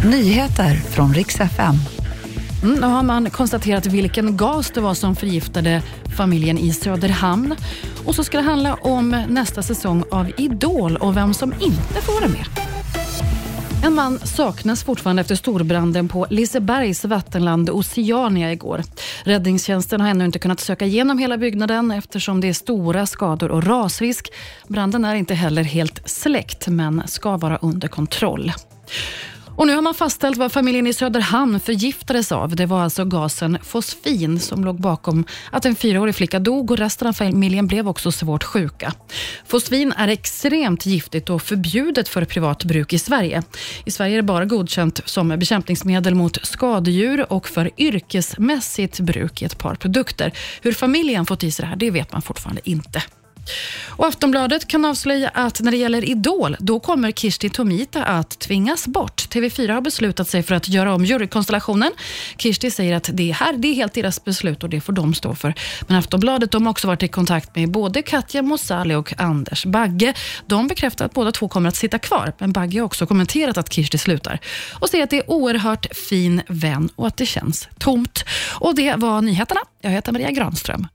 Nyheter från riks FM. Mm, nu har man konstaterat vilken gas det var som förgiftade familjen i Söderhamn. Och så ska det handla om nästa säsong av Idol och vem som inte får vara med. En man saknas fortfarande efter storbranden på Lisebergs vattenland Oceania igår. Räddningstjänsten har ännu inte kunnat söka igenom hela byggnaden eftersom det är stora skador och rasrisk. Branden är inte heller helt släckt men ska vara under kontroll. Och nu har man fastställt vad familjen i Söderhamn förgiftades av. Det var alltså gasen fosfin som låg bakom att en fyraårig flicka dog och resten av familjen blev också svårt sjuka. Fosfin är extremt giftigt och förbjudet för privat bruk i Sverige. I Sverige är det bara godkänt som bekämpningsmedel mot skadedjur och för yrkesmässigt bruk i ett par produkter. Hur familjen fått i sig det här, det vet man fortfarande inte. Och Aftonbladet kan avslöja att när det gäller Idol, då kommer Kirsti Tomita att tvingas bort. TV4 har beslutat sig för att göra om jurykonstellationen. Kirsti säger att det här det är helt deras beslut och det får de stå för. Men Aftonbladet de har också varit i kontakt med både Katja Mosali och Anders Bagge. De bekräftar att båda två kommer att sitta kvar, men Bagge har också kommenterat att Kirsti slutar och säger att det är oerhört fin vän och att det känns tomt. Och Det var nyheterna. Jag heter Maria Granström.